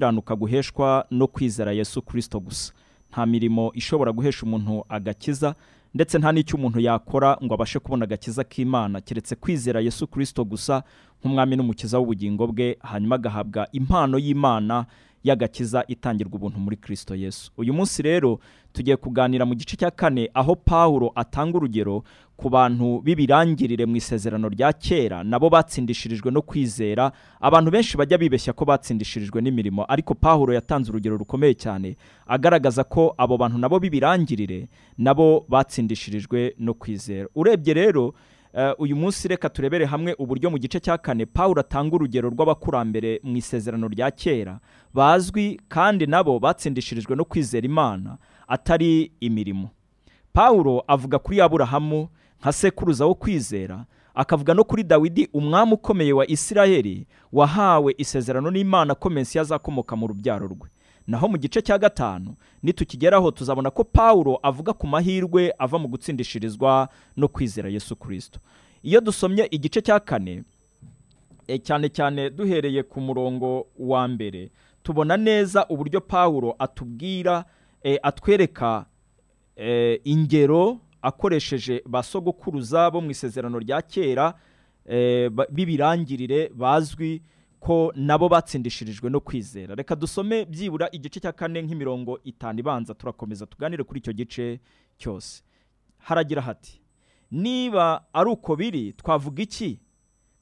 gukiranuka guheshwa no kwizera yesu kirisito gusa. Nta mirimo ishobora guhesha umuntu agakiza ndetse nta n'icyo umuntu yakora ngo abashe kubona agakiza k'imana. Keretse kwizera yesu kirisito gusa nk'umwami n'umukiza w'ubugingo bwe hanyuma agahabwa impano y'imana y'agakiza itangirwa ubuntu muri kirisito yesu. Uyu munsi rero tugiye kuganira mu gice cya kane aho pawulo atanga urugero ku bantu b'ibirangirire mu isezerano rya kera nabo batsindishirijwe no kwizera. Abantu benshi bajya bibeshya ko batsindishirijwe n'imirimo ariko pawulo yatanze urugero rukomeye cyane agaragaza ko abo bantu nabo b'ibirangirire nabo batsindishirijwe no kwizera. Urebye rero uyu munsi reka turebere hamwe uburyo mu gice cya kane pawulo atanga urugero rw'abakurambere mu isezerano rya kera. Bazwi kandi nabo batsindishirijwe no kwizera imana atari imirimo. Pawulo avuga kuri aburahamu nka sekuruza wo kwizera akavuga no kuri dawidi umwami ukomeye wa isiraheli wahawe isezerano n'imana ko mensi azakomoka mu rubyaro rwe. Naho mu gice cya gatanu nitukigeraho tuzabona ko pawulo avuga ku mahirwe ava mu gutsindishirizwa no kwizera yesu kirisito iyo dusomye igice cya kane cyane cyane duhereye ku murongo wa mbere tubona neza uburyo pawulo atubwira atwereka ingero akoresheje ba sogokuruza bo mu isezerano rya kera b'ibirangirire bazwi ko nabo batsindishirijwe no kwizera. Reka dusome byibura igice cya kane nk'imirongo itanu ibanza turakomeza tuganire kuri icyo gice cyose. Haragira hati niba ari uko biri twavuga iki?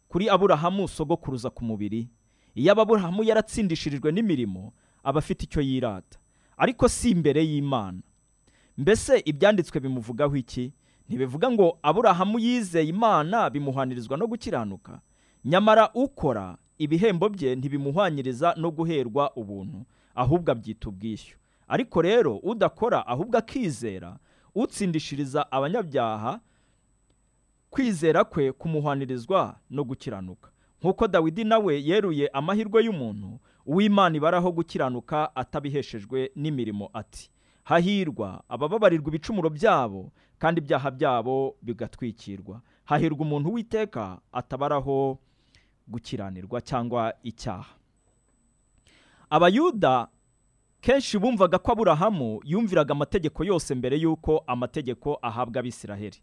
Kuri aburahamu sogokuruza ku mubiri iyo ababurahamu yaratsindishirijwe n'imirimo aba afite icyo yirata. Ariko si imbere y'imana. Mbese ibyanditswe bimuvugaho iki? Ntibivuga ngo aburahamu yizeye imana bimuhanirizwa no gukiranuka. Nyamara ukora ibihembo bye ntibimuhwanyiriza no guherwa ubuntu ahubwo abyita ubwishyu. Ariko rero udakora ahubwo akizera utsindishiriza abanyabyaha kwizera kwe kumuhwanirizwa no gukiranuka. Nk'uko dawidi nawe yeruye amahirwe y'umuntu uw'imana ibaraho gukiranuka atabiheshejwe n'imirimo ati hahirwa abababarirwa ibicumuro byabo kandi ibyaha byabo bigatwikirwa. Hahirwa umuntu witeka atabaraho gukiranirwa cyangwa icyaha. Abayuda kenshi bumvaga ko aburahamu yumviraga amategeko yose mbere y'uko amategeko ahabwa abisiraheli.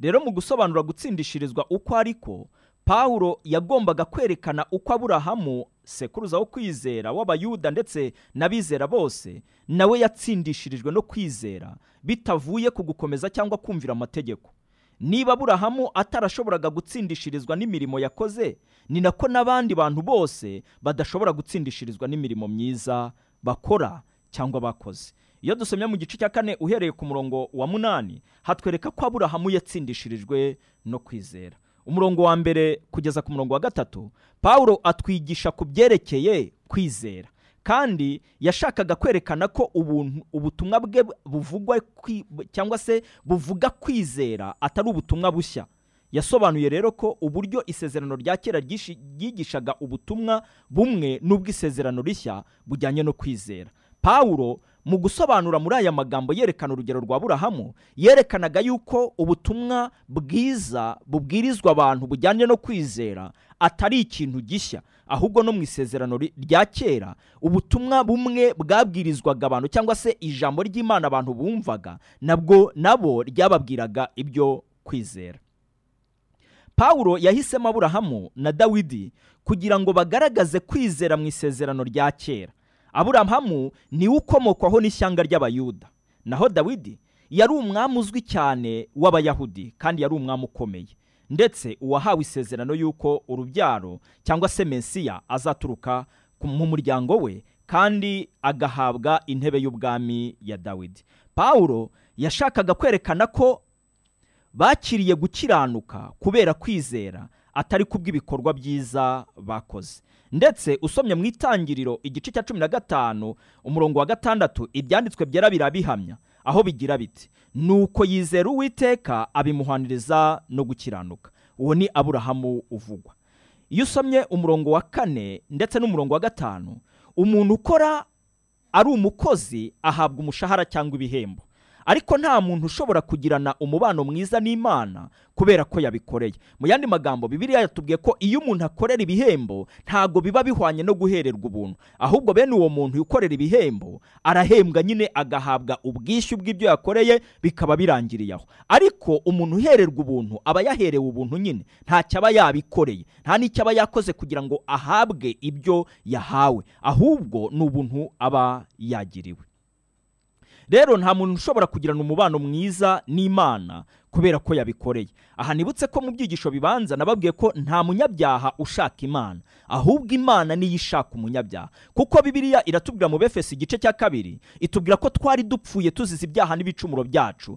Rero mu gusobanura gutsindishirizwa uko ariko pawulo yagombaga kwerekana uko aburahamu sekuruza wo kwizera w'abayuda ndetse n'abizera bose nawe yatsindishirijwe no kwizera bitavuye ku gukomeza cyangwa kumvira amategeko. Niba aburahamu atarashoboraga gutsindishirizwa n'imirimo yakoze ni nako n'abandi bantu bose badashobora gutsindishirizwa n'imirimo myiza bakora cyangwa bakoze. Iyo dusomye mu gice cya kane uhereye ku murongo wa munani hatwereka ko aburahamu yatsindishirijwe no kwizera. Umurongo wa mbere kugeza ku murongo wa gatatu pawulo atwigisha ku byerekeye kwizera. Kandi yashakaga kwerekana ko ubutumwa bwe buvugwa cyangwa se buvuga kwizera atari ubutumwa bushya. Yasobanuye rero ko uburyo isezerano rya kera ryigishaga ubutumwa bumwe n'ubw'isezerano rishya bujyanye no kwizera. Pawulo mu gusobanura muri aya magambo yerekana urugero rwa burahamu yerekanaga yuko ubutumwa bwiza bubwirizwa abantu bujyanye no kwizera atari ikintu gishya. Ahubwo no mu isezerano rya kera ubutumwa bumwe bwabwirizwaga abantu cyangwa se ijambo ry'imana abantu bumvaga nabwo nabo ryababwiraga ibyo kwizera. Pawulo yahisemo aburahamu na dawidi kugira ngo bagaragaze kwizera mu isezerano rya kera. Aburahamu ni we ukomokwaho n'ishyanga ry'abayuda. Naho dawidi yari umwami uzwi cyane w'abayahudi kandi yari umwami ukomeye. Ndetse uwahawe isezerano y'uko urubyaro cyangwa se mesiya azaturuka mu muryango we kandi agahabwa intebe y'ubwami ya dawidi. Pawulo yashakaga kwerekana ko bakiriye gukiranuka kubera kwizera atari kubw'ibikorwa byiza bakoze. Ndetse usomye mu itangiriro igice cya cumi na gatanu umurongo wa gatandatu ibyanditswe byera birabihamya. Aho bigira biti nuko yizera uwiteka abimuhaniriza no gukiranuka. Uwo ni aburahamu uvugwa. Iyo usomye umurongo wa kane ndetse n'umurongo wa gatanu umuntu ukora ari umukozi ahabwa umushahara cyangwa ibihembo. Ariko nta muntu ushobora kugirana umubano mwiza n'imana kubera ko yabikoreye. Mu yandi magambo bibiliya yatubwiye ko iyo umuntu akorera ibihembo ntabwo biba bihwanye no guhererwa ubuntu. Ahubwo bene uwo muntu ukorera ibihembo arahembwa nyine agahabwa ubwishyu bw'ibyo yakoreye bikaba birangiriye aho ariko umuntu uhererwa ubuntu aba yaherewe ubuntu nyine. Ntacyo aba yabikoreye. Nta n'icyo aba yakoze kugira ngo ahabwe ibyo yahawe. Ahubwo ni ubuntu aba yagiriwe. Rero nta muntu ushobora kugirana umubano mwiza n'imana kubera ko yabikoreye. Aha nibutse ko mu byigisho bibanza nababwiye ko nta munyabyaha ushaka imana. Ahubwo imana niyo ishaka umunyabyaha. Kuko bibiliya iratubwira mu befesi igice cya kabiri itubwira ko twari dupfuye tuzize ibyaha n'ibicumuro byacu.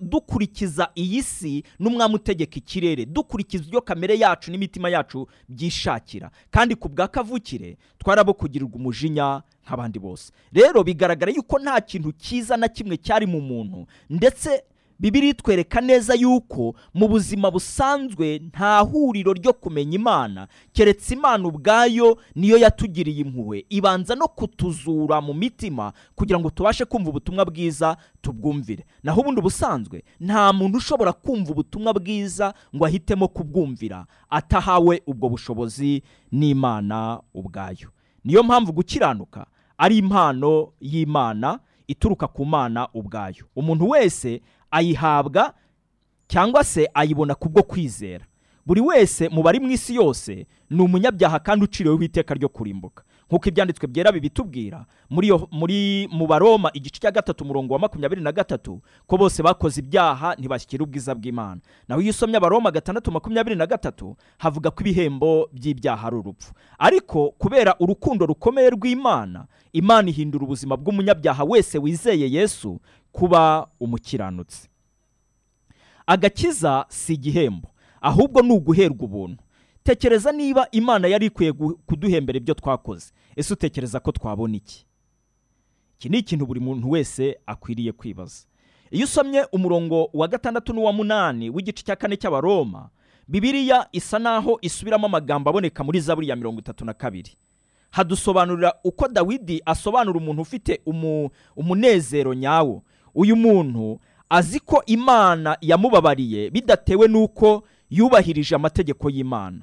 Dukurikiza iyi si n'umwami utegeka ikirere. Dukurikiza ibyo kamere yacu n'imitima yacu byishakira. Kandi ku bwa kavukire twarabo kugirirwa umujinya nk'abandi bose. Rero bigaragara yuko nta kintu cyiza na kimwe cyari mu muntu. Ndetse bibiri itwereka neza yuko mu buzima busanzwe nta huriro ryo kumenya imana. Keretse imana ubwayo niyo yatugiriye impuhwe. Ibanza no kutuzura mu mitima kugira ngo tubashe kumva ubutumwa bwiza tubwumvire. Naho ubundi ubusanzwe nta muntu ushobora kumva ubutumwa bwiza ngo ahitemo kubwumvira. Atahawe ubwo bushobozi n'imana ubwayo. Niyo mpamvu gukiranuka ari impano y'imana ituruka ku mana ubwayo. Umuntu wese ayihabwa cyangwa se ayibona kubwo kwizera. Buri wese mu bari mu isi yose ni umunyabyaha kandi uciriweho iteka ryo kurimbuka. Nk'uko ibyanditswe byera bibitubwira muri mu baroma igice cya gatatu umurongo wa makumyabiri na gatatu ko bose bakoze ibyaha ntibashyikira ubwiza bw'imana. Naho iyo usomye abaroma gatandatu makumyabiri na gatatu havuga ko ibihembo by'ibyaha ari urupfu. Ariko kubera urukundo rukomeye rw'imana imana ihindura ubuzima bw'umunyabyaha wese wizeye yesu kuba umukiranutsi. Agakiza si igihembo ahubwo ni uguherwa ubuntu. Tekereza niba imana yari ikwiye kuduhembera ibyo twakoze. Ese utekereza ko twabona iki? Iki ni ikintu buri muntu wese akwiriye kwibaza. Iyo usomye umurongo wa gatandatu n'uwa munani w'igice cya kane cy'abaroma bibiliya isa naho isubiramo amagambo aboneka muri zaburi ya mirongo itatu na kabiri. Hadusobanurira uko dawidi asobanura umuntu ufite umu- umunezero nyawo. Uyu muntu azi ko imana yamubabariye bidatewe n'uko yubahirije amategeko y'imana.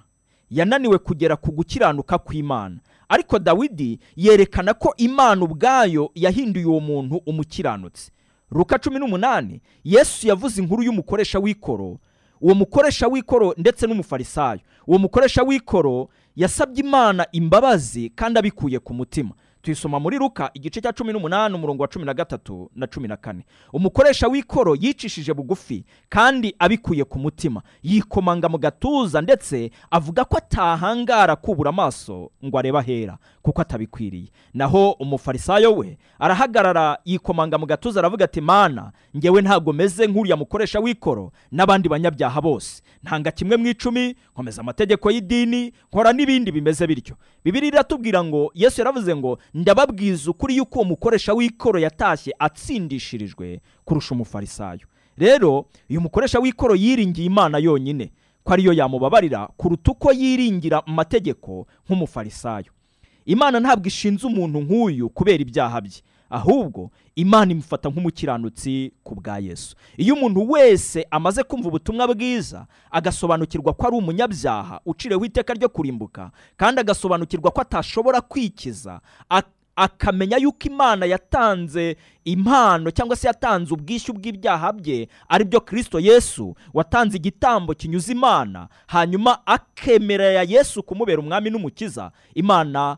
Yananiwe kugera ku gukiranuka kw'imana. Ariko dawidi yerekana ko imana ubwayo yahinduye uwo muntu umukiranutsi. Ruka cumi n'umunani yesu yavuze inkuru y'umukoresha w'ikoro. Uwo mukoresha w'ikoro ndetse n'umufarisayo. Uwo mukoresha w'ikoro yasabye imana imbabazi kandi abikuye ku mutima. Tuyisoma muri ruka igice cya cumi n'umunani umurongo wa cumi na gatatu na cumi na kane. Umukoresha w'ikoro yicishije bugufi kandi abikuye ku mutima. Yikomanga mu gatuza ndetse avuga ko atahangara kubura amaso ngo arebe ahera kuko atabikwiriye. Naho umufarisayo we arahagarara yikomanga mu gatuza aravuga ati mana ngewe ntabwo meze nk'uriya mukoresha w'ikoro n'abandi banyabyaha bose. Ntanga kimwe mu icumi nkomeza amategeko y'idini nkora n'ibindi bimeze bityo. Bibiri iratubwira ngo yesu yaravuze ngo ndababwiza ukuri yuko uwo mukoresha w'ikoro yatashye atsindishirijwe kurusha umufarisayo. Rero uyu mukoresha w'ikoro yiringiye imana yonyine ko ariyo yamubabarira kuruta uko yiringira mu mategeko nk'umufarisayo. Imana ntabwo ishinze umuntu nk'uyu kubera ibyaha bye. Ahubwo imana imufata nk'umukiranutsi ku bwa yesu. Iyo umuntu wese amaze kumva ubutumwa bwiza agasobanukirwa ko ari umunyabyaha ucireho iteka ryo kurimbuka kandi agasobanukirwa ko atashobora kwikiza ak- akamenya yuko imana yatanze impano cyangwa se yatanze ubwishyu bw'ibyaha bye ari byo kirisito yesu watanze igitambo kinyuze imana hanyuma akemerera yesu kumubera umwami n'umukiza imana im-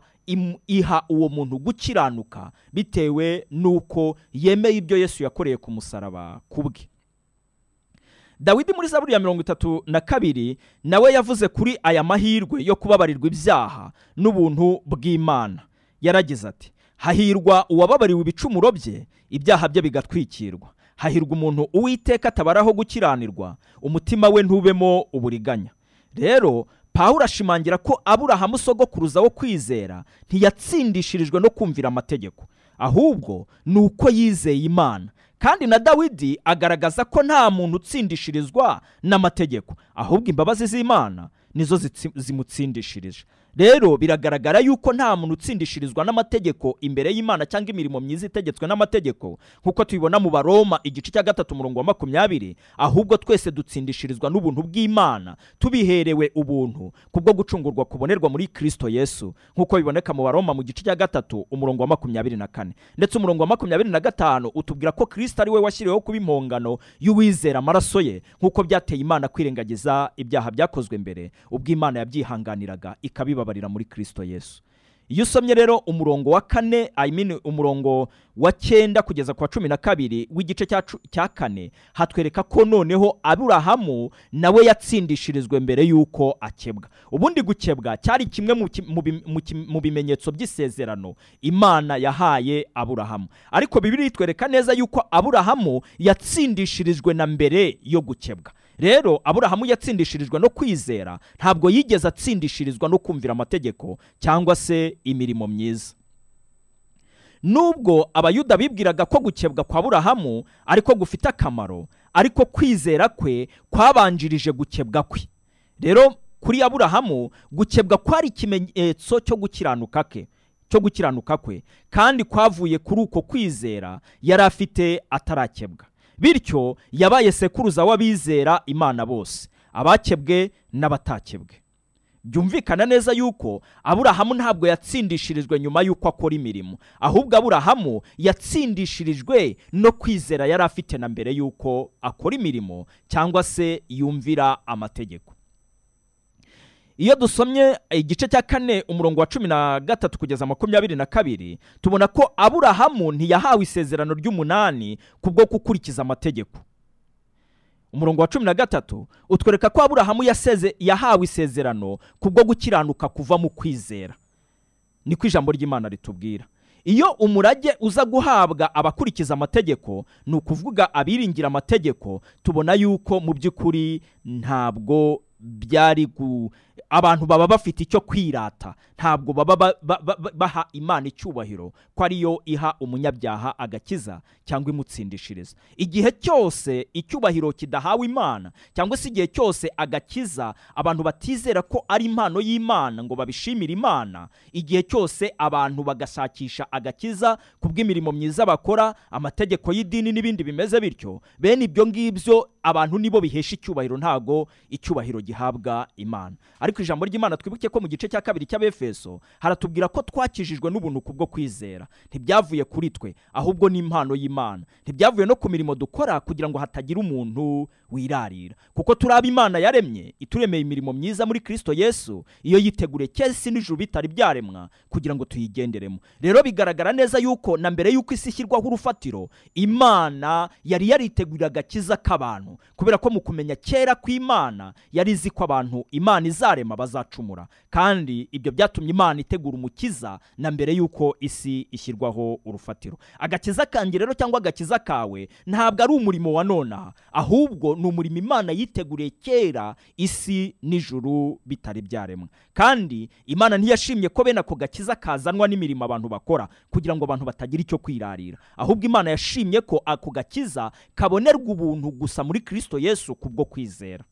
iha uwo muntu gukiranuka bitewe n'uko yemeye ibyo yesu yakoreye ku musaraba ku bwe dawidi muri zaburi ya mirongo itatu na kabiri nawe yavuze kuri aya mahirwe yo kubabarirwa ibyaha n'ubuntu bw'imana. Yaragize ati hahirwa uwababariwe ibicumuro bye ibyaha bye bigatwikirwa. Hahirwa umuntu uwiteka atabaraho gukiranirwa umutima we ntubemo uburiganya. Rero pawulo ashimangira ko aburahamu sogokuruza wo kwizera ntiyatsindishirijwe no kumvira amategeko. Ahubwo ni uko yizeye imana. Kandi na dawidi agaragaza ko nta muntu utsindishirizwa n'amategeko. Ahubwo imbabazi z'imana nizo zimutsindishirije rero biragaragara yuko nta muntu utsindishirizwa n'amategeko imbere y'imana cyangwa imirimo myiza itegetswe n'amategeko. Nk'uko tubibona mu baroma igice cya gatatu umurongo wa makumyabiri ahubwo twese dutsindishirizwa n'ubuntu bw'imana. Tubiherewe ubuntu kubwo gucungurwa kubonerwa muri kristo yesu. Nk'uko biboneka mu baroma mu gice cya gatatu umurongo wa makumyabiri na kane. Ndetse umurongo wa makumyabiri na gatanu utubwira ko kristo ari we washyiriweho kuba impongano y'uwizera amaraso ye nk'uko byateye imana kwirengagiza ibyaha byakozwe mbere ubwo imana yabyihanganiraga ikabibabarira muri kristo yesu. Iyo usomye rero umurongo wa kane I mean umurongo wa cyenda kugeza ku wa cumi na kabiri w'igice cya kane hatwereka ko noneho aburahamu nawe yatsindishirizwe mbere y'uko akebwa. Ubundi gukebwa cyari kimwe mu bimenyetso by'isezerano imana yahaye aburahamu. Ariko bibiri itwereka neza yuko aburahamu yatsindishirijwe na mbere yo gukebwa. Rero aburahamu yatsindishirijwe no kwizera ntabwo yigeze atsindishirizwa no kumvira amategeko cyangwa se imirimo myiza. Nubwo abayuda bibwiraga ko gukebwa kwa burahamu ariko gufite akamaro ariko kwizera kwe kwabanjirije gukebwa kwe. Rero kuri aburahamu gukebwa kwari ikimenyetso cyo gukiranuka ke cyo gukiranuka kwe. Kandi kwavuye kuri uko kwizera yari afite atarakebwa. Bityo yabaye sekuruza w'abizera imana bose abakebwe n'abatakebwe. Byumvikana neza yuko aburahamu ntabwo yatsindishirijwe nyuma y'uko akora imirimo ahubwo aburahamu yatsindishirijwe no kwizera yari afite na mbere y'uko akora imirimo cyangwa se yumvira amategeko. Iyo dusomye igice cya kane umurongo wa cumi na gatatu kugeza makumyabiri na kabiri tubona ko aburahamu ntiyahawe isezerano ry'umunani kubwo gukurikiza amategeko. Umurongo wa cumi na gatatu utwereka ko aburahamu yahawe isezerano kubwo gukiranuka kuva mu kwizera. Niko ijambo ry'imana ritubwira. Iyo umurage uza guhabwa abakurikiza amategeko ni ukuvuga abiringira amategeko tubona yuko mu by'ukuri ntabwo byari gu abantu baba bafite icyo kwirata. Ntabwo baba ba- ba- ba- baha imana icyubahiro ko ariyo iha umunyabyaha agakiza cyangwa imutsindishiriza. Igihe cyose icyubahiro kidahawe imana cyangwa se igihe cyose agakiza abantu batizera ko ari impano y'imana ngo babishimire imana igihe cyose abantu bagashakisha agakiza ku bw'imirimo myiza bakora amategeko y'idini n'ibindi bimeze bityo bene ibyo ngibyo abantu nibo bihesha icyubahiro ntago icyubahiro gihabwa imana. Ariko ijambo ry'imana twibuke ko mu gice cya kabiri cy'abefeso haratubwira ko twakijijwe n'ubuntu kubwo kwizera. Ntibyavuye kuri twe ahubwo ni impano y'imana. Ntibyavuye no ku mirimo dukora kugira ngo hatagira umuntu wirarira. Kuko turi abo imana yaremye ituremeye imirimo myiza muri kristo yesu iyo yiteguriye cyesi n'ijuru bitari byaremwa kugira ngo tuyigenderemo. Rero bigaragara neza yuko na mbere y'uko isi ishyirwaho urufatiro imana yari yaritegurira agakiza k'abantu. Kubera ko mu kumenya kera kw'imana yari izi ko abantu imana izarema bazacumura. Kandi ibyo byatumye imana itegura umukiza na mbere y'uko isi ishyirwaho urufatiro. Agakiza kanjye rero cyangwa agakiza kawe ntabwo ari umurimo wa nonaha ahubwo ni umurimo imana yiteguriye kera isi n'ijuru bitari byaremwa kandi imana ntiyashimye ko bene ako gakiza kazanwa n'imirimo abantu bakora kugira ngo abantu batagira icyo kwirarira. Ahubwo imana yashimye ko ako gakiza kabonerwa ubuntu gusa muri kristo yesu kubwo kwizera.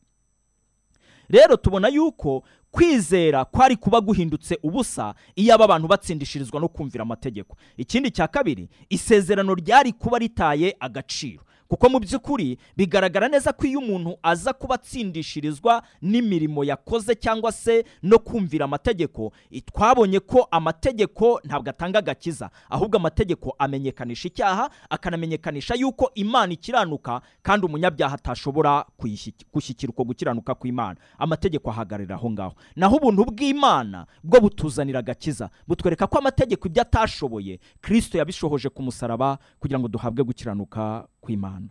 Rero tubona yuko kwizera kwari kuba guhindutse ubusa iyo aba abantu batsindishirizwa no kumvira amategeko. Ikindi cya kabiri isezerano ryari kuba ritaye agaciro. Kuko mu by'ukuri bigaragara neza ko iyo umuntu aza kuba atsindishirizwa n'imirimo yakoze cyangwa se no kumvira amategeko twabonye ko amategeko ntabwo atanga agakiza ahubwo amategeko amenyekanisha icyaha akanamenyekanisha yuko imana ikiranuka kandi umunyabyaha atashobora gushyikira uko gukiranuka kw'imana. Amategeko ahagararira aho ngaho. Naho ubuntu bw'imana bwo butuzanira agakiza butwereka ko amategeko ibyo atashoboye kristo yabishohoje ku musaraba kugira ngo duhabwe gukiranuka kw'imana.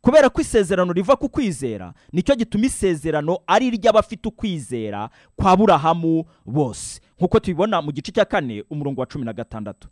Kubera ko isezerano riva ku kwizera ni cyo gituma isezerano ari iry'abafite ukwizera kwa burahamu bose. Nk'uko tubibona mu gice cya kane umurongo wa cumi na gatandatu.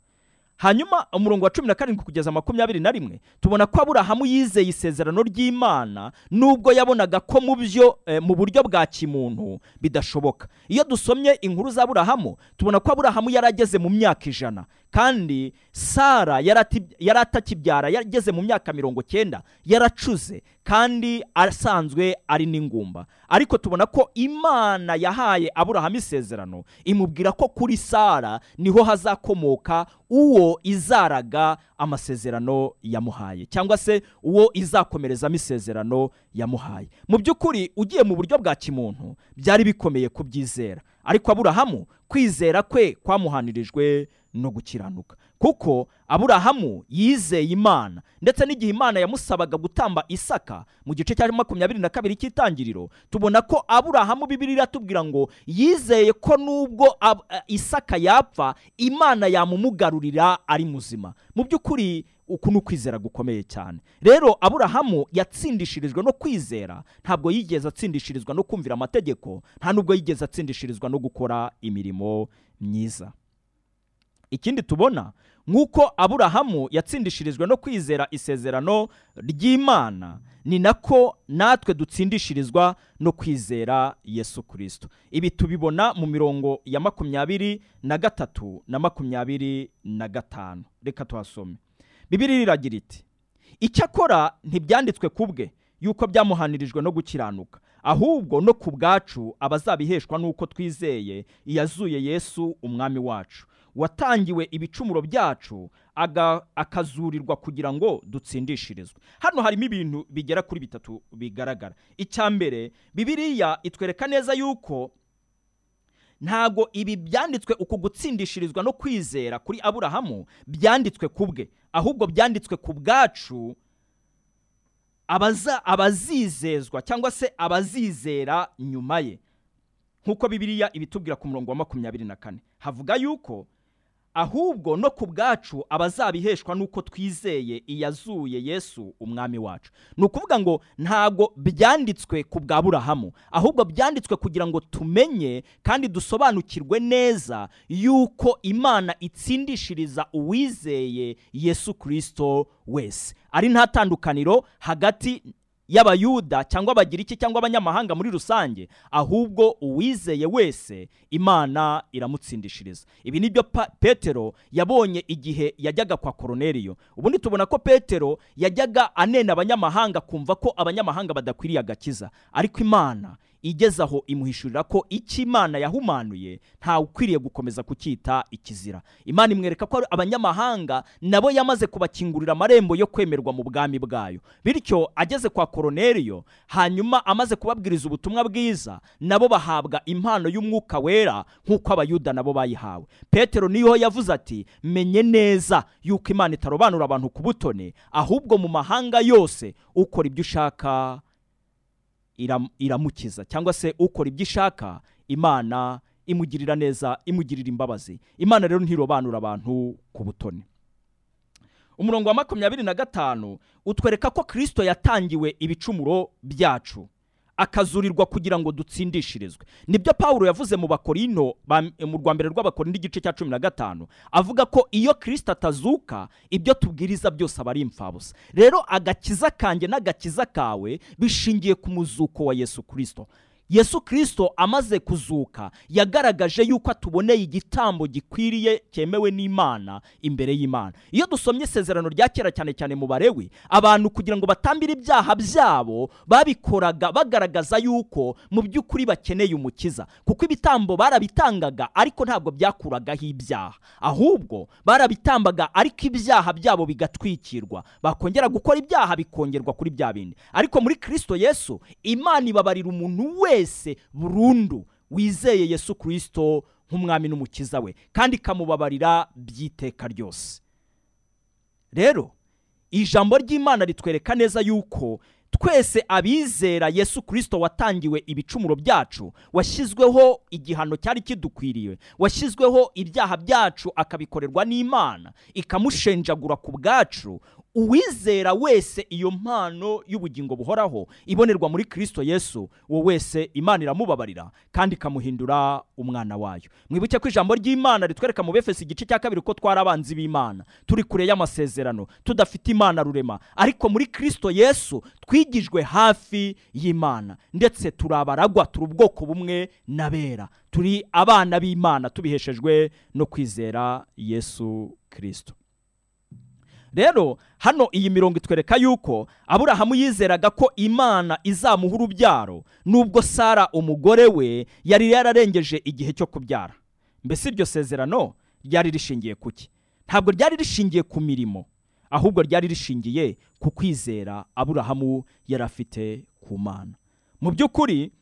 Hanyuma umurongo wa cumi na karindwi kugeza makumyabiri na rimwe tubona ko aburahamu yizeye isezerano ry'imana nubwo yabonaga ko mu byo eh, mu buryo bwa kimuntu bidashoboka. Iyo dusomye inkuru za aburahamu tubona ko aburahamu yari ageze mu myaka ijana. Kandi sara yari atakibyara yageze mu myaka mirongo cyenda yaracuze. Kandi asanzwe ari n'ingumba. Ariko tubona ko imana yahaye aburahamu isezerano imubwira ko kuri sara ni ho hazakomoka uwo izaraga amasezerano yamuhaye cyangwa se uwo izakomerezamo isezerano yamuhaye. Mu by'ukuri ugiye mu buryo bwa kimuntu byari bikomeye kubyizera. Ariko aburahamu kwizera kwe kwamuhanirijwe no gukiranuka. Kuko aburahamu yizeye imana ndetse n'igihe imana yamusabaga gutamba isaka mu gice cya makumyabiri na kabiri cy'itangiriro tubona ko aburahamu bibiri iratubwira ngo yizeye ko nubwo eh, isaka yapfa imana yamumugarurira ari muzima. Mu by'ukuri uku ni ukwizera gukomeye cyane. Rero aburahamu yatsindishirijwe no kwizera ntabwo yigeze atsindishirizwa no kumvira amategeko nta nubwo yigeze atsindishirizwa no gukora imirimo myiza. Ikindi tubona nk'uko aburahamu yatsindishirijwe no kwizera isezerano ry'imana ni nako natwe dutsindishirizwa no kwizera yesu kirisito ibi tubibona mu mirongo ya makumyabiri na gatatu na makumyabiri na gatanu. Reka tuhasome. Bibiri iragira iti icyakora ntibyanditswe ku bwe yuko byamuhanirijwe no gukiranuka ahubwo no ku bwacu abazabiheshwa n'uko twizeye iyazuye yesu umwami wacu. Watangiwe ibicumuro byacu akazurirwa kugira ngo dutsindishirizwe. Hano harimo ibintu bigera kuri bitatu bigaragara. Icya mbere bibiriya itwereka neza yuko ntago ibi byanditswe uku gutsindishirizwa no kwizera kuri aburahamu byanditswe ku bwe ahubwo byanditswe ku bwacu abazizezwa cyangwa se abazizera nyuma ye. Nk'uko bibiliya ibitubwira ku murongo wa makumyabiri na kane. Havuga yuko ahubwo no ku bwacu abazabiheshwa n'uko twizeye iyazuye yesu umwami wacu. Ni ukuvuga ngo ntago byanditswe ku bwa burahamu ahubwo byanditswe kugira ngo tumenye kandi dusobanukirwe neza yuko imana itsindishiriza uwizeye yesu kirisito wese. Ari nta tandukaniro hagati y'abayuda cyangwa abagiriki cyangwa abanyamahanga muri rusange ahubwo uwizeye wese imana iramutsindishiriza. Ibi ni byo petero yabonye igihe yajyaga kwa koroneriyo ubundi tubona ko petero yajyaga anena abanyamahanga kumva ko abanyamahanga badakwiriye agakiza. Ariko imana igeze aho imuhishurira ko icyo imana yahumanuye ntawe ukwiriye gukomeza kucyita ikizira. Imana imwereka ko abanyamahanga nabo yamaze kubakingurira amarembo yo kwemerwa mu bwami bwayo. Bityo ageze kwa koroneriyo hanyuma amaze kubabwiriza ubutumwa bwiza nabo bahabwa impano y'umwuka wera nk'uko abayuda nabo bayihawe. Petero niyo yavuze ati menye neza yuko imana itarobanura abantu ku butone ahubwo mu mahanga yose ukora ibyo ushaka iramukiza cyangwa se ukora ibyo ishaka imana imugirira neza imugirira imbabazi. Imana rero ntirobanura abantu ku butoni. Umurongo wa makumyabiri na gatanu utwereka ko kirisito yatangiwe ibicumuro byacu. Akazurirwa kugira ngo dutsindishirizwe. Nibyo pawulo yavuze mu bakorino ba- mu rwa mbere rw'abakorino igice cya cumi na gatanu avuga ko iyo kirisito atazuka ibyo tubwiriza byose aba ari imfabusa rero agakiza kanjye n'agakiza kawe bishingiye ku muzuko wa yesu kirisito yesu kirisito amaze kuzuka yagaragaje yuko atuboneye igitambo gikwiriye cyemewe n'imana imbere y'imana. Iyo dusomye isezerano rya kera cyane cyane mu barewi abantu kugira ngo batambire ibyaha byabo babikoraga bagaragaza yuko mu by'ukuri bakeneye umukiza. Kuko ibitambo barabitangaga ariko ntabwo byakuragaho ibyaha. Ahubwo barabitambaga ariko ibyaha byabo bigatwikirwa. Bakongera gukora ibyaha bikongerwa kuri bya bindi. Ariko muri kirisito yesu imana ibabarira umuntu wese burundu wizeye yesu kirisito nk'umwami n'umukiza we. Kandi ikamubabarira by'iteka ryose. Rero ijambo ry'imana ritwereka neza yuko twese abizera yesu kirisito watangiwe ibicumuro byacu washyizweho igihano cyari kidukwiriye washyizweho ibyaha byacu akabikorerwa n'imana ikamushenjagura ku bwacu uwizera wese iyo mpano y'ubugingo buhoraho ibonerwa muri kirisito yesu uwo wese imana iramubabarira kandi ikamuhindura umwana wayo. Mwibuke ko ijambo ry'imana ritwereka mu befesi igice cya kabiri ko twari abanzi b'imana. Turi kure y'amasezerano tudafite imana rurema. Ariko muri kirisito yesu twigijwe hafi y'imana. Ndetse turi abaragwa turi ubwoko bumwe n'abera turi abana b'imana tubiheshejwe no kwizera yesu kirisito rero hano iyi mirongo itwereka yuko aburahamu yizeraga ko imana izamuha urubyaro nubwo sara umugore we yari yararengeje igihe cyo kubyara. Mbese iryo sezerano ryari rishingiye ku ki? Ntabwo ryari rishingiye ku mirimo ahubwo ryari rishingiye ku kwizera aburahamu yari afite ku mana. Mu by'ukuri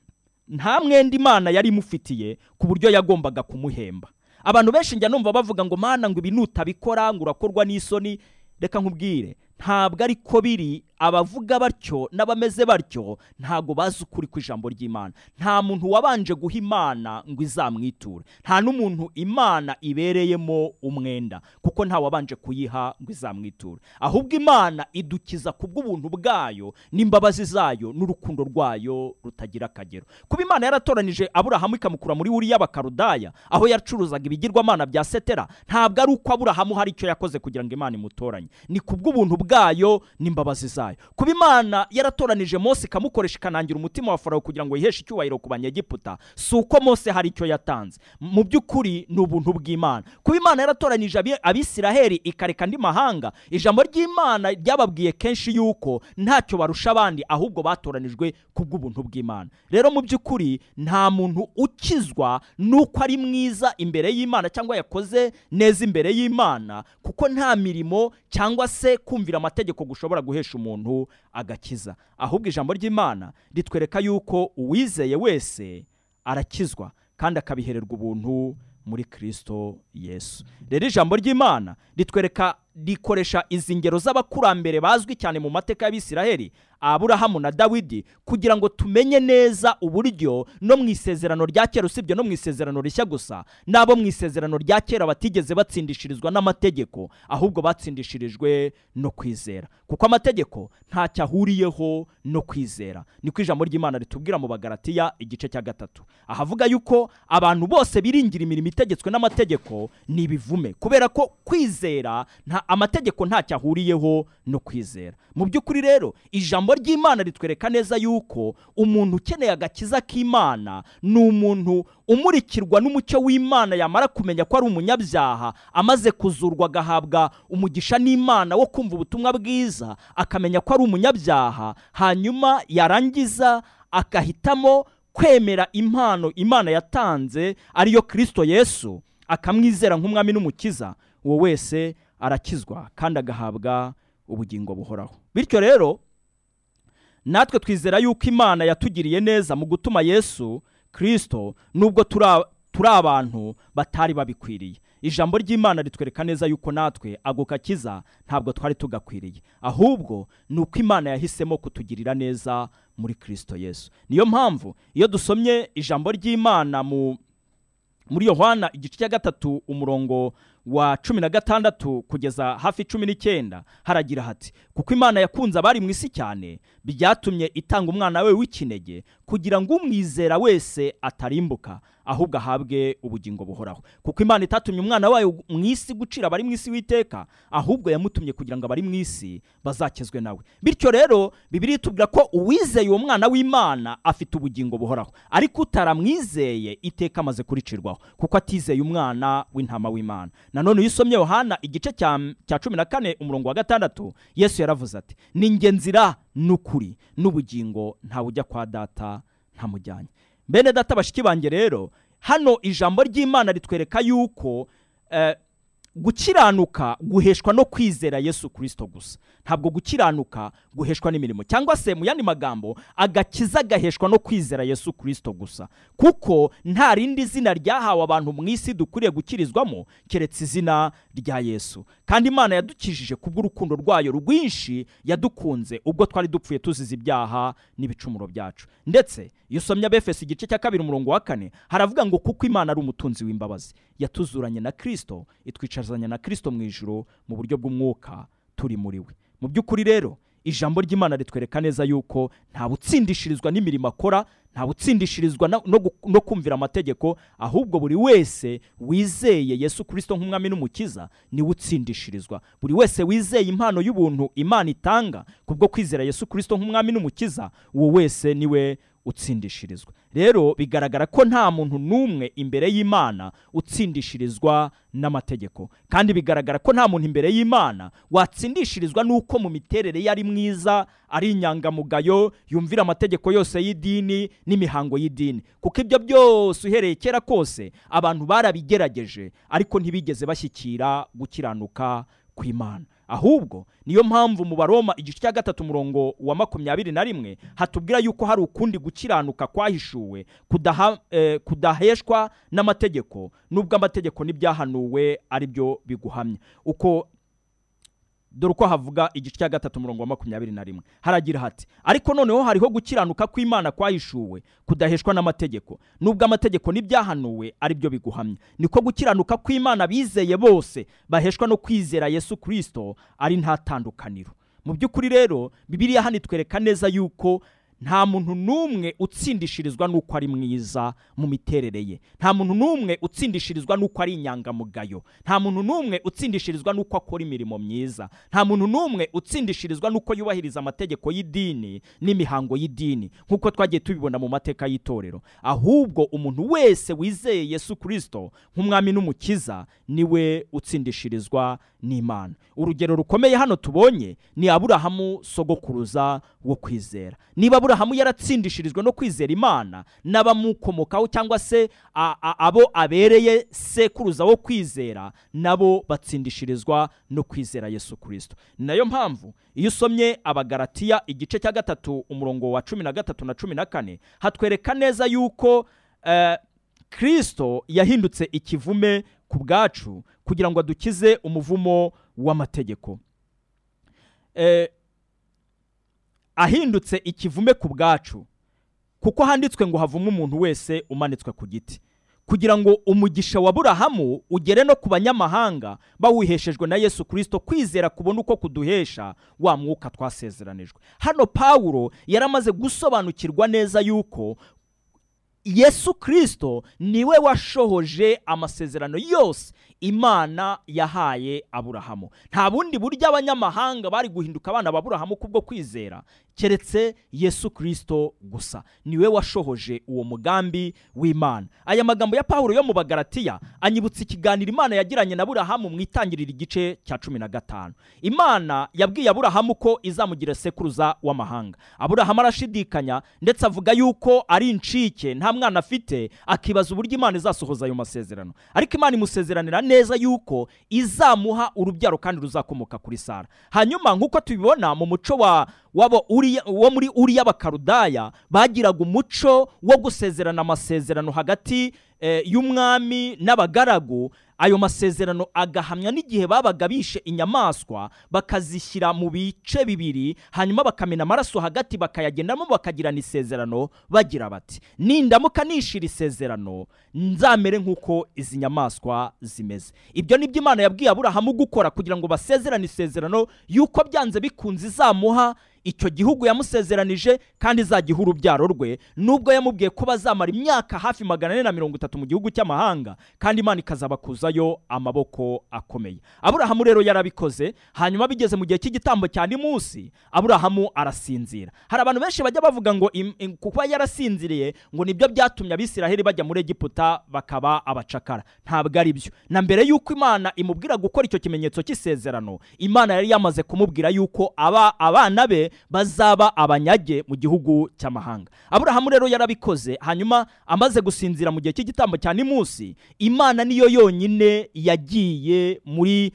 nta mwenda imana yari imufitiye ku buryo yagombaga kumuhemba. Abantu benshi njya numva bavuga ngo mana ngo ibi nutabikora ngo urakorwa n'isoni. Reka nkubwire ntabwo ariko biri abavuga batyo n'abameze batyo ntabwo bazi ukuri ku ijambo ry'imana. Nta muntu wabanje guha imana ngo izamwiture. Nta n'umuntu imana ibereyemo umwenda kuko nta wabanje kuyiha ngo izamwiture. Ahubwo imana idukiza ku bw'ubuntu bwayo n'imbabazi zayo n'urukundo rwayo rutagira akagero. Kuba imana yaratoranije aburahamu ikamukura muri wuriya bakarudaya aho yacuruzaga ibigirwamana bya setera ntabwo ari uko aburahamu hari icyo yakoze kugira ngo imana imutoranye. Ni ku bw'ubuntu bwayo n'imbabazi zayo. Kuba imana yaratoranije mose ikamukoresha ikanangira umutima wa farawo kugira ngo yiheshe icyubahiro ku banyegiputa si uko mose hari icyo yatanze. Mu by'ukuri ni ubuntu bw'imana. Kuba imana yaratoranije abisiraheli ikareka andi mahanga ijambo ry'imana ryababwiye kenshi yuko ntacyo barusha abandi ahubwo batoranijwe ku bw'ubuntu bw'imana. Rero mu by'ukuri nta muntu ukizwa n'uko ari mwiza imbere y'imana cyangwa yakoze neza imbere y'imana kuko nta mirimo cyangwa se kumvira amategeko gushobora guhesha umuntu. Agakiza. Ahubwo ijambo ry'imana ritwereka yuko uwizeye wese arakizwa kandi akabihererwa ubuntu muri kirisito yesu. Rero ijambo ry'imana ritwereka rikoresha izi ngero z'abakurambere bazwi cyane mu mateka y'abisiraheli aburahamu na dawidi kugira ngo tumenye neza uburyo no mu isezerano rya kera usibye no mu isezerano rishya gusa n'abo mu isezerano rya kera batigeze batsindishirizwa n'amategeko ahubwo batsindishirijwe no kwizera. Kuko amategeko ntacyo ahuriyeho no kwizera. Niko ijambo ry'imana ritubwira mu bagaratiya igice cya gatatu. Ahavuga yuko abantu bose biringira imirimo itegetswe n'amategeko ni ibivume. Kubera ko kwizera nta amategeko ntacyo ahuriyeho no kwizera. Mu by'ukuri rero ijambo ry'imana ritwereka neza yuko umuntu ukeneye agakiza k'imana ni umuntu umurikirwa n'umucyo w'imana yamara kumenya ko ari umunyabyaha amaze kuzurwa agahabwa umugisha n'imana wo kumva ubutumwa bwiza akamenya ko ari umunyabyaha hanyuma yarangiza agahitamo kwemera impano imana yatanze ariyo kirisito yesu akamwizera nk'umwami n'umukiza. Uwo wese arakizwa kandi agahabwa ubugingo buhoraho. Bityo rero natwe twizera yuko imana yatugiriye neza mu gutuma yesu kirisito nubwo turi abantu batari babikwiriye. Ijambo ry'imana ritwereka neza yuko natwe ako gakiza ntabwo twari tugakwiriye. Ahubwo ni uko imana yahisemo kutugirira neza muri kirisito yesu. Niyo mpamvu iyo dusomye ijambo ry'imana mu muri yohana igice cya gatatu umurongo wa cumi na gatandatu kugeza hafi cumi n'icyenda haragira hati kuko imana yakunze abari mu isi cyane byatumye itanga umwana we w'ikinege kugira ngo umwizera wese atarimbuka. Ahubwo ahabwe ubugingo buhoraho. Kuko imana itatumye umwana wayo mu isi gucira abari mu isi witeka ahubwo yamutumye kugira ngo abari mu isi bazakizwe nawe bityo rero bibiri itubwira ko uwizeye uwo mwana w'imana afite ubugingo buhoraho. Ariko utaramwizeye iteka amaze kuricirwaho kuko atizeye umwana w'intama w'imana. Nanone iyo usomye yohana igice cya cumi na kane umurongo wa gatandatu yesu yaravuze ati ni nge nzira n'ukuri n'ubugingo ntawe ujya kwa data ntamujyanye. Bene data bashiki banjye rero hano ijambo ry'imana ritwereka yuko gukiranuka guheshwa no kwizera yesu kirisito gusa. Ntabwo gukiranuka guheshwa n'imirimo cyangwa se mu yandi magambo agakiza gaheshwa no kwizera yesu kirisito gusa. Kuko nta rindi zina ryahawe abantu mu isi dukwiriye gukirizwamo keretse izina rya yesu. Kandi imana yadukijije kubw'urukundo rwayo rwinshi yadukunze ubwo twari dupfuye tuzize ibyaha n'ibicumuro byacu. Ndetse iyo usomye abefesi igice cya kabiri umurongo wa kane haravuga ngo kuko imana ari umutunzi w'imbabazi. Yatuzuranye na kirisito itwicazanya na kirisito mu ijoro mu buryo bw'umwuka turi muri we. Mu by'ukuri rero ijambo ry'imana ritwereka neza yuko nta butsindishirizwa n'imirimo akora nta butsindishirizwa no, kumvira amategeko ahubwo buri wese wizeye yesu kirisito nk'umwami n'umukiza ni we utsindishirizwa buri wese wizeye impano y'ubuntu imana itanga kubwo kwizera yesu kirisito nk'umwami n'umukiza uwo wese ni we utsindishirizwa. Rero bigaragara ko nta muntu n'umwe imbere y'imana utsindishirizwa n'amategeko. Kandi bigaragara ko nta muntu imbere y'imana watsindishirizwa n'uko mu miterere ye ari mwiza ari inyangamugayo yumvira amategeko yose y'idini n'imihango y'idini. Kuko ibyo byose uhereye kera kose abantu barabigerageje ariko ntibigeze bashyikira gukiranuka kw'imana. Ahubwo niyo mpamvu mu baroma igice cya gatatu umurongo wa makumyabiri na rimwe hatubwira yuko hari ukundi gukiranuka kwahishuwe eh, kudaheshwa n'amategeko nubwo amategeko n'ibyahanuwe ari byo biguhamya. Uko dore uko havuga igice cya gatatu umurongo wa makumyabiri na rimwe. Haragira hati ariko noneho hariho gukiranuka kw'imana kwahishuwe kudaheshwa n'amategeko. Nubwo amategeko n'ibyahanuwe ari byo biguhamya. Niko gukiranuka kw'imana bizeye bose baheshwa no kwizera yesu kirisito ari nta tandukaniro mu by'ukuri rero bibiliya hano itwereka neza yuko nta muntu n'umwe utsindishirizwa n'uko ari mwiza mu miterere ye. Nta muntu n'umwe utsindishirizwa n'uko ari inyangamugayo. Nta muntu n'umwe utsindishirizwa n'uko akora imirimo myiza. Nta muntu n'umwe utsindishirizwa n'uko yubahiriza amategeko y'idini n'imihango y'idini nk'uko twagiye tubibona mu mateka y'itorero. Ahubwo umuntu wese wizeye yesu kirisito nk'umwami n'umukiza ni we utsindishirizwa n'imana. Urugero rukomeye hano tubonye ni aburahamu sogokuruza wo kwizera. Niba aburahamu yaratsindishirijwe no kwizera imana n'abamukomokaho cyangwa se abo abereye sekuruza wo kwizera nabo batsindishirizwa no kwizera yesu kirisito ni na yo mpamvu iyo usomye abagaratiya igice cya gatatu umurongo wa cumi na gatatu na cumi na kane hatwereka neza yuko eh, kirisito yahindutse ikivume ku bwacu kugira ngo adukize umuvumo w'amategeko. Eh, ahindutse ikivume ku bwacu kuko handitswe ngo havume umuntu wese umanitswe ku giti. Kugira ngo umugisha wa burahamu ugere no ku banyamahanga bawiheshejwe na yesu kirisito kwizera kubona uko kuduhesha wa mwuka twasezeranijwe. Hano pawulo yaramaze gusobanukirwa neza yuko yesu kirisito ni we washohoje amasezerano yose imana yahaye aburahamu. Nta bundi buryo abanyamahanga bari guhinduka abana ba aburahamu kubwo kwizera keretse yesu kirisito gusa. Niwe washohoje uwo mugambi w'imana. Aya magambo ya pawulo yo mu bagaratiya anyibutsa ikiganiro imana yagiranye na aburahamu mu itangiriro igice cya cumi na gatanu. Imana yabwiye aburahamu ko izamugira sekuruza w'amahanga. Aburahamu arashidikanya ndetse avuga yuko ari incike nta mwana afite akibaza uburyo imana izasohoza ayo masezerano. Ariko imana imusezeranira neza yuko izamuha urubyaro kandi ruzakomoka kuri sara. Hanyuma nk'uko tubibona mu muco wa wo muri uriya bakarudaya bagiraga umuco wo gusezerana amasezerano hagati eh, y'umwami n'abagaragu ayo masezerano agahamya n'igihe babaga bishe inyamaswa bakazishyira mu bice bibiri hanyuma bakamena amaraso hagati bakayagendamo bakagirana isezerano bagira bati nindamuka nishira isezerano nzamere nk'uko izi nyamaswa zimeze. Ibyo ni byo imana yabwiye aburahamu gukora kugira ngo basezerane isezerano y'uko byanze bikunze izamuha icyo gihugu yamusezeranije kandi izagiha urubyaro rwe nubwo yamubwiye ko bazamara imyaka hafi magana ane na mirongo itatu mu gihugu cy'amahanga kandi imana ikazabakuzayo amaboko akomeye. Aburahamu rero yarabikoze hanyuma bigeze mu gihe cy'igitambo cya munsi aburahamu arasinzira. Hari abantu benshi bajya bavuga ngo kuba yarasinziriye ngo ni byo byatumye abisiraheli bajya muri egiputa bakaba abacakara. Ntabwo ari byo. Na mbere y'uko imana imubwira gukora icyo kimenyetso cy'isezerano imana yari yamaze kumubwira yuko aba abana be bazaba abanyage mu gihugu cy'amahanga. Aburahamu rero yarabikoze hanyuma amaze gusinzira mu gihe cy'igitambo cya nimunsi imana niyo yonyine yagiye muri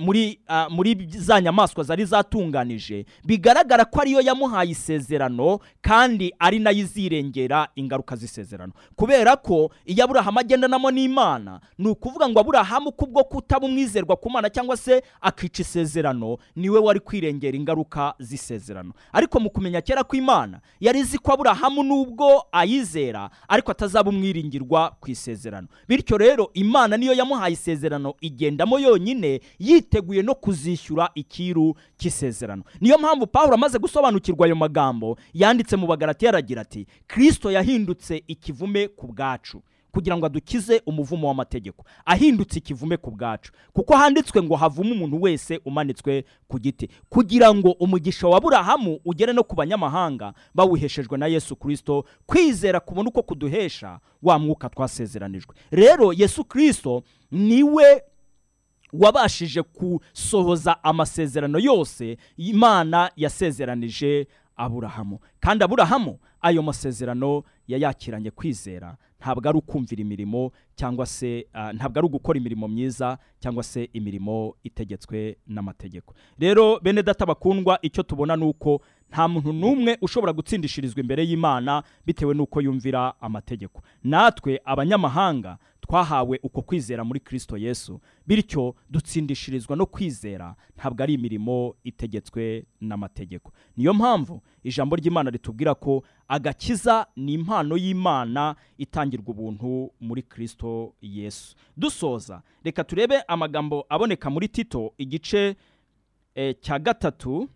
muri ah, muri za nyamaswa zari zatunganije bigaragara ko ariyo yamuhaye isezerano kandi ari na yo izirengera ingaruka z'isezerano. Kubera ko iyo aburahamu agendanamo n'imana ni ukuvuga ngo aburahamu kubwo kutaba umwizerwa ku mana cyangwa se akica isezerano ni we wari kwirengera ingaruka z'isezerano. Ariko mu kumenya kera kw'imana yari izi ko aburahamu nubwo ayizera ariko atazaba umwiringirwa ku isezerano. Bityo rero imana niyo yamuhaye isezerano igendamo yonyine yiteguye no kuzishyura ikiru cy'isezerano. Niyo mpamvu pawulo amaze gusobanukirwa ayo magambo yanditse mu bagarati yaragira ati kirisito yahindutse ikivume ku bwacu kugira ngo adukize umuvumo w'amategeko. Ahindutse ikivume ku bwacu kuko handitswe ngo havume umuntu wese umanitswe ku giti. Kugira ngo umugisha wa burahamu ugere no ku banyamahanga bawuheshejwe na yesu kirisito kwizera kubona uko kuduhesha wa mwuka twasezeranijwe. Rero yesu kirisito ni we wabashije gusohoza amasezerano yose imana yasezeranije aburahamu. Kandi aburahamu ayo masezerano yayakiranye kwizera. Ntabwo ari ukumvira imirimo cyangwa se ah, ntabwo ari ugukora imirimo myiza cyangwa se imirimo itegetswe n'amategeko. Rero bene data bakundwa icyo tubona ni uko nta muntu n'umwe ushobora gutsindishirizwa imbere y'imana bitewe n'uko yumvira amategeko. Natwe abanyamahanga twahawe uko kwizera muri kirisito yesu bityo dutsindishirizwa no kwizera ntabwo ari imirimo itegetswe n'amategeko. Niyo mpamvu ijambo ry'imana ritubwira ko agakiza ni impano y'imana itangirwa ubuntu muri kirisito yesu. Dusoza reka turebe amagambo aboneka muri tito igice eh, cya gatatu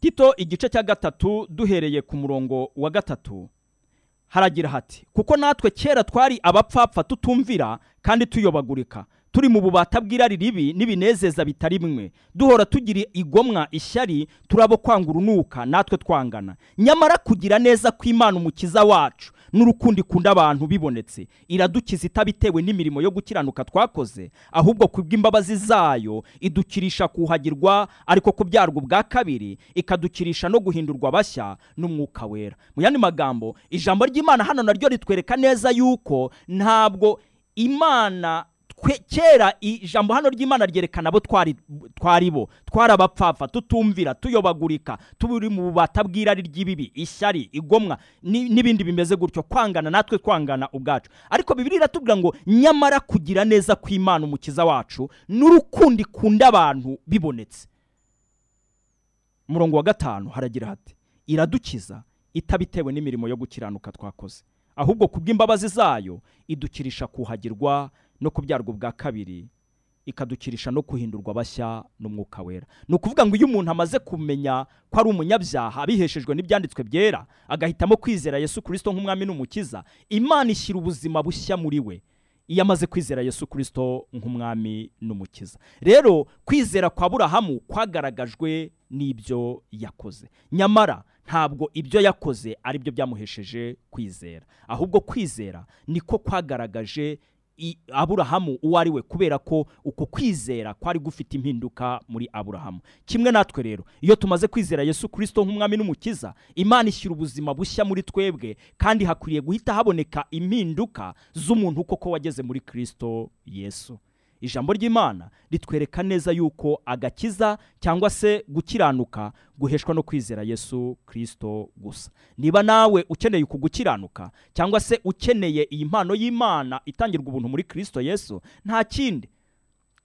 tito igice cya gatatu duhereye ku murongo wa gatatu. Haragira hati kuko natwe kera twari abapfapfa tutumvira kandi tuyobagurika. Turi mu bubata bw'irari ribi n'ibinezeza bitari bimwe. Duhora tugira igomwa ishyari turabo kwanga urunuka natwe twangana. Nyamara kugira neza kw'imana umukiza wacu n'urukundo ikunda abantu bibonetse. Iradukiza itabitewe n'imirimo yo gukiranuka twakoze ahubwo ku bw'imbabazi zayo idukirisha kuhagirwa ariko kubyarwa ubwa kabiri ikadukirisha no guhindurwa bashya n'umwuka wera. Mu yandi magambo ijambo ry'imana hano naryo ritwereka neza yuko ntabwo imana kera ijambo hano ry'imana ryerekana abo twari bo. Twari abapfapfa tutumvira tuyobagurika turi mu bubata bw'irari ry'ibibi ishyari igomwa ni- n'ibindi bimeze gutyo kwangana natwe twangana ubwacu. Ariko bibiri iratubwira ngo nyamara kugira neza kw'imana umukiza wacu n'urukundo ikunda abantu bibonetse. Umurongo wa gatanu haragira hati iradukiza itabitewe n'imirimo yo gukiranuka twakoze. Ahubwo ku bw'imbabazi zayo idukirisha kuhagirwa no kubyarwa ubwa kabiri ikadukirisha no guhindurwa bashya n'umwuka wera. Ni ukuvuga ngo iyo umuntu amaze kumenya ko ari umunyabyaha abiheshejwe n'ibyanditswe byera agahitamo kwizera yesu kirisito nk'umwami n'umukiza imana ishyira ubuzima bushya muri we. Iyo amaze kwizera yesu kirisito nk'umwami n'umukiza. Rero kwizera kwa burahamu kwagaragajwe n'ibyo yakoze. Nyamara ntabwo ibyo yakoze ari byo byamuhesheje kwizera. Ahubwo kwizera niko kwagaragaje aburahamu uwo ari we kubera ko uko kwizera kwari gufite impinduka muri aburahamu. Kimwe natwe rero iyo tumaze kwizera yesu kirisito nk'umwami n'umukiza imana ishyira ubuzima bushya muri twebwe kandi hakwiriye guhita haboneka impinduka z'umuntu koko wageze muri kirisito yesu. Ijambo ry'imana ritwereka neza yuko agakiza cyangwa se gukiranuka guheshwa no kwizera yesu kirisito gusa. Niba nawe ukeneye uku gukiranuka cyangwa se ukeneye iyi mpano y'imana itangirwa ubuntu muri kirisito yesu nta kindi.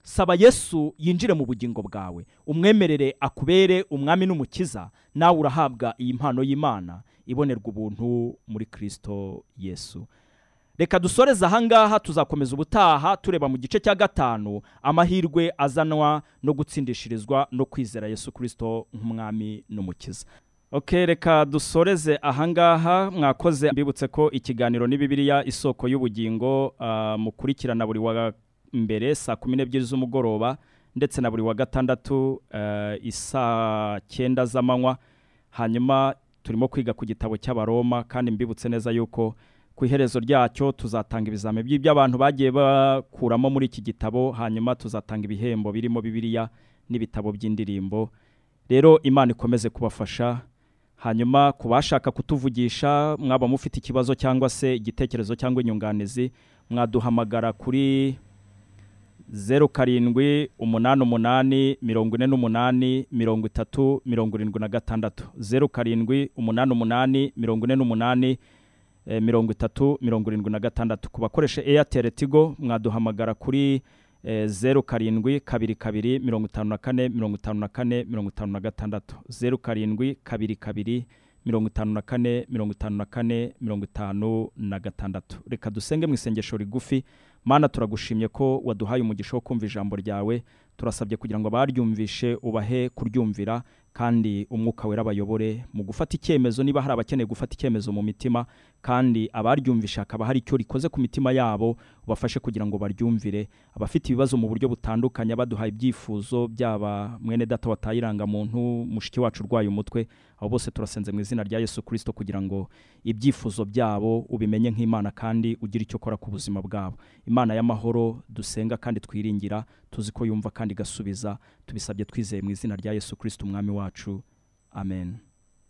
Saba yesu yinjire mu bugingo bwawe umwemerere akubere umwami n'umukiza nawe urahabwa iyi mpano y'imana ibonerwa ubuntu muri kirisito yesu. Reka dusoreze ahangaha tuzakomeza ubutaha tureba mu gice cya gatanu. Amahirwe azanwa no gutsindishirizwa no kwizera yesu kirisito nk'umwami n'umukiza. Ok reka dusoreze ahangaha mwakoze mbibutse ko ikiganiro ni bibiliya isoko y'ubugingo ah, mukurikirana buri wa mbere saa kumi n'ebyiri z'umugoroba ndetse na buri wa gatandatu eh, isaa cyenda z'amanywa. Hanyuma turimo kwiga ku gitabo cy'abaroma kandi mbibutse neza yuko ku iherezo ryacyo tuzatanga ibizami by'ibyo abantu bagiye bakuramo muri iki gitabo hanyuma tuzatanga ibihembo birimo bibiliya n'ibitabo by'indirimbo. Rero imana ikomeze kubafasha hanyuma ku bashaka kutuvugisha mwaba mufite ikibazo cyangwa se igitekerezo cyangwa inyunganizi mwaduhamagara kuri zeru karindwi umunani umunani mirongo ine n'umunani mirongo itatu mirongo irindwi na gatandatu. Zeru karindwi umunani umunani mirongo ine n'umunani mirongo itatu mirongo irindwi na gatandatu. Ku bakoresha eyateri tigo mwaduhamagara kuri eh, zeru karindwi kabiri kabiri mirongo itanu na kane mirongo itanu na kane mirongo itanu na gatandatu. Zeru karindwi kabiri kabiri mirongo itanu na kane mirongo itanu na kane mirongo itanu na gatandatu. Reka dusenge mu isengesho rigufi mana turagushimye ko waduhaye umugisha wo kumva ijambo ryawe. Turasabye kugira ngo abaryumvishe ubahe kuryumvira. Kandi umwuka wera abayobore mu gufata icyemezo niba hari abakeneye gufata icyemezo mu mitima kandi abaryumvishe hakaba hari icyo rikoze ku mitima yabo ubafashe kugira ngo baryumvire. Abafite ibibazo mu buryo butandukanye baduhaye ibyifuzo byaba mwene data wataye irangamuntu mushiki wacu urwaye umutwe abo bose turasenze mu izina rya yesu kirisito kugira ngo ibyifuzo byabo ubimenye nk'imana kandi ugire icyo ukora ku buzima bwabo. Imana y'amahoro dusenga kandi twiringira tuzi ko yumva kandi igasubiza tubisabye twizeye mu izina rya yesu kirisito umwami wacu. Amen.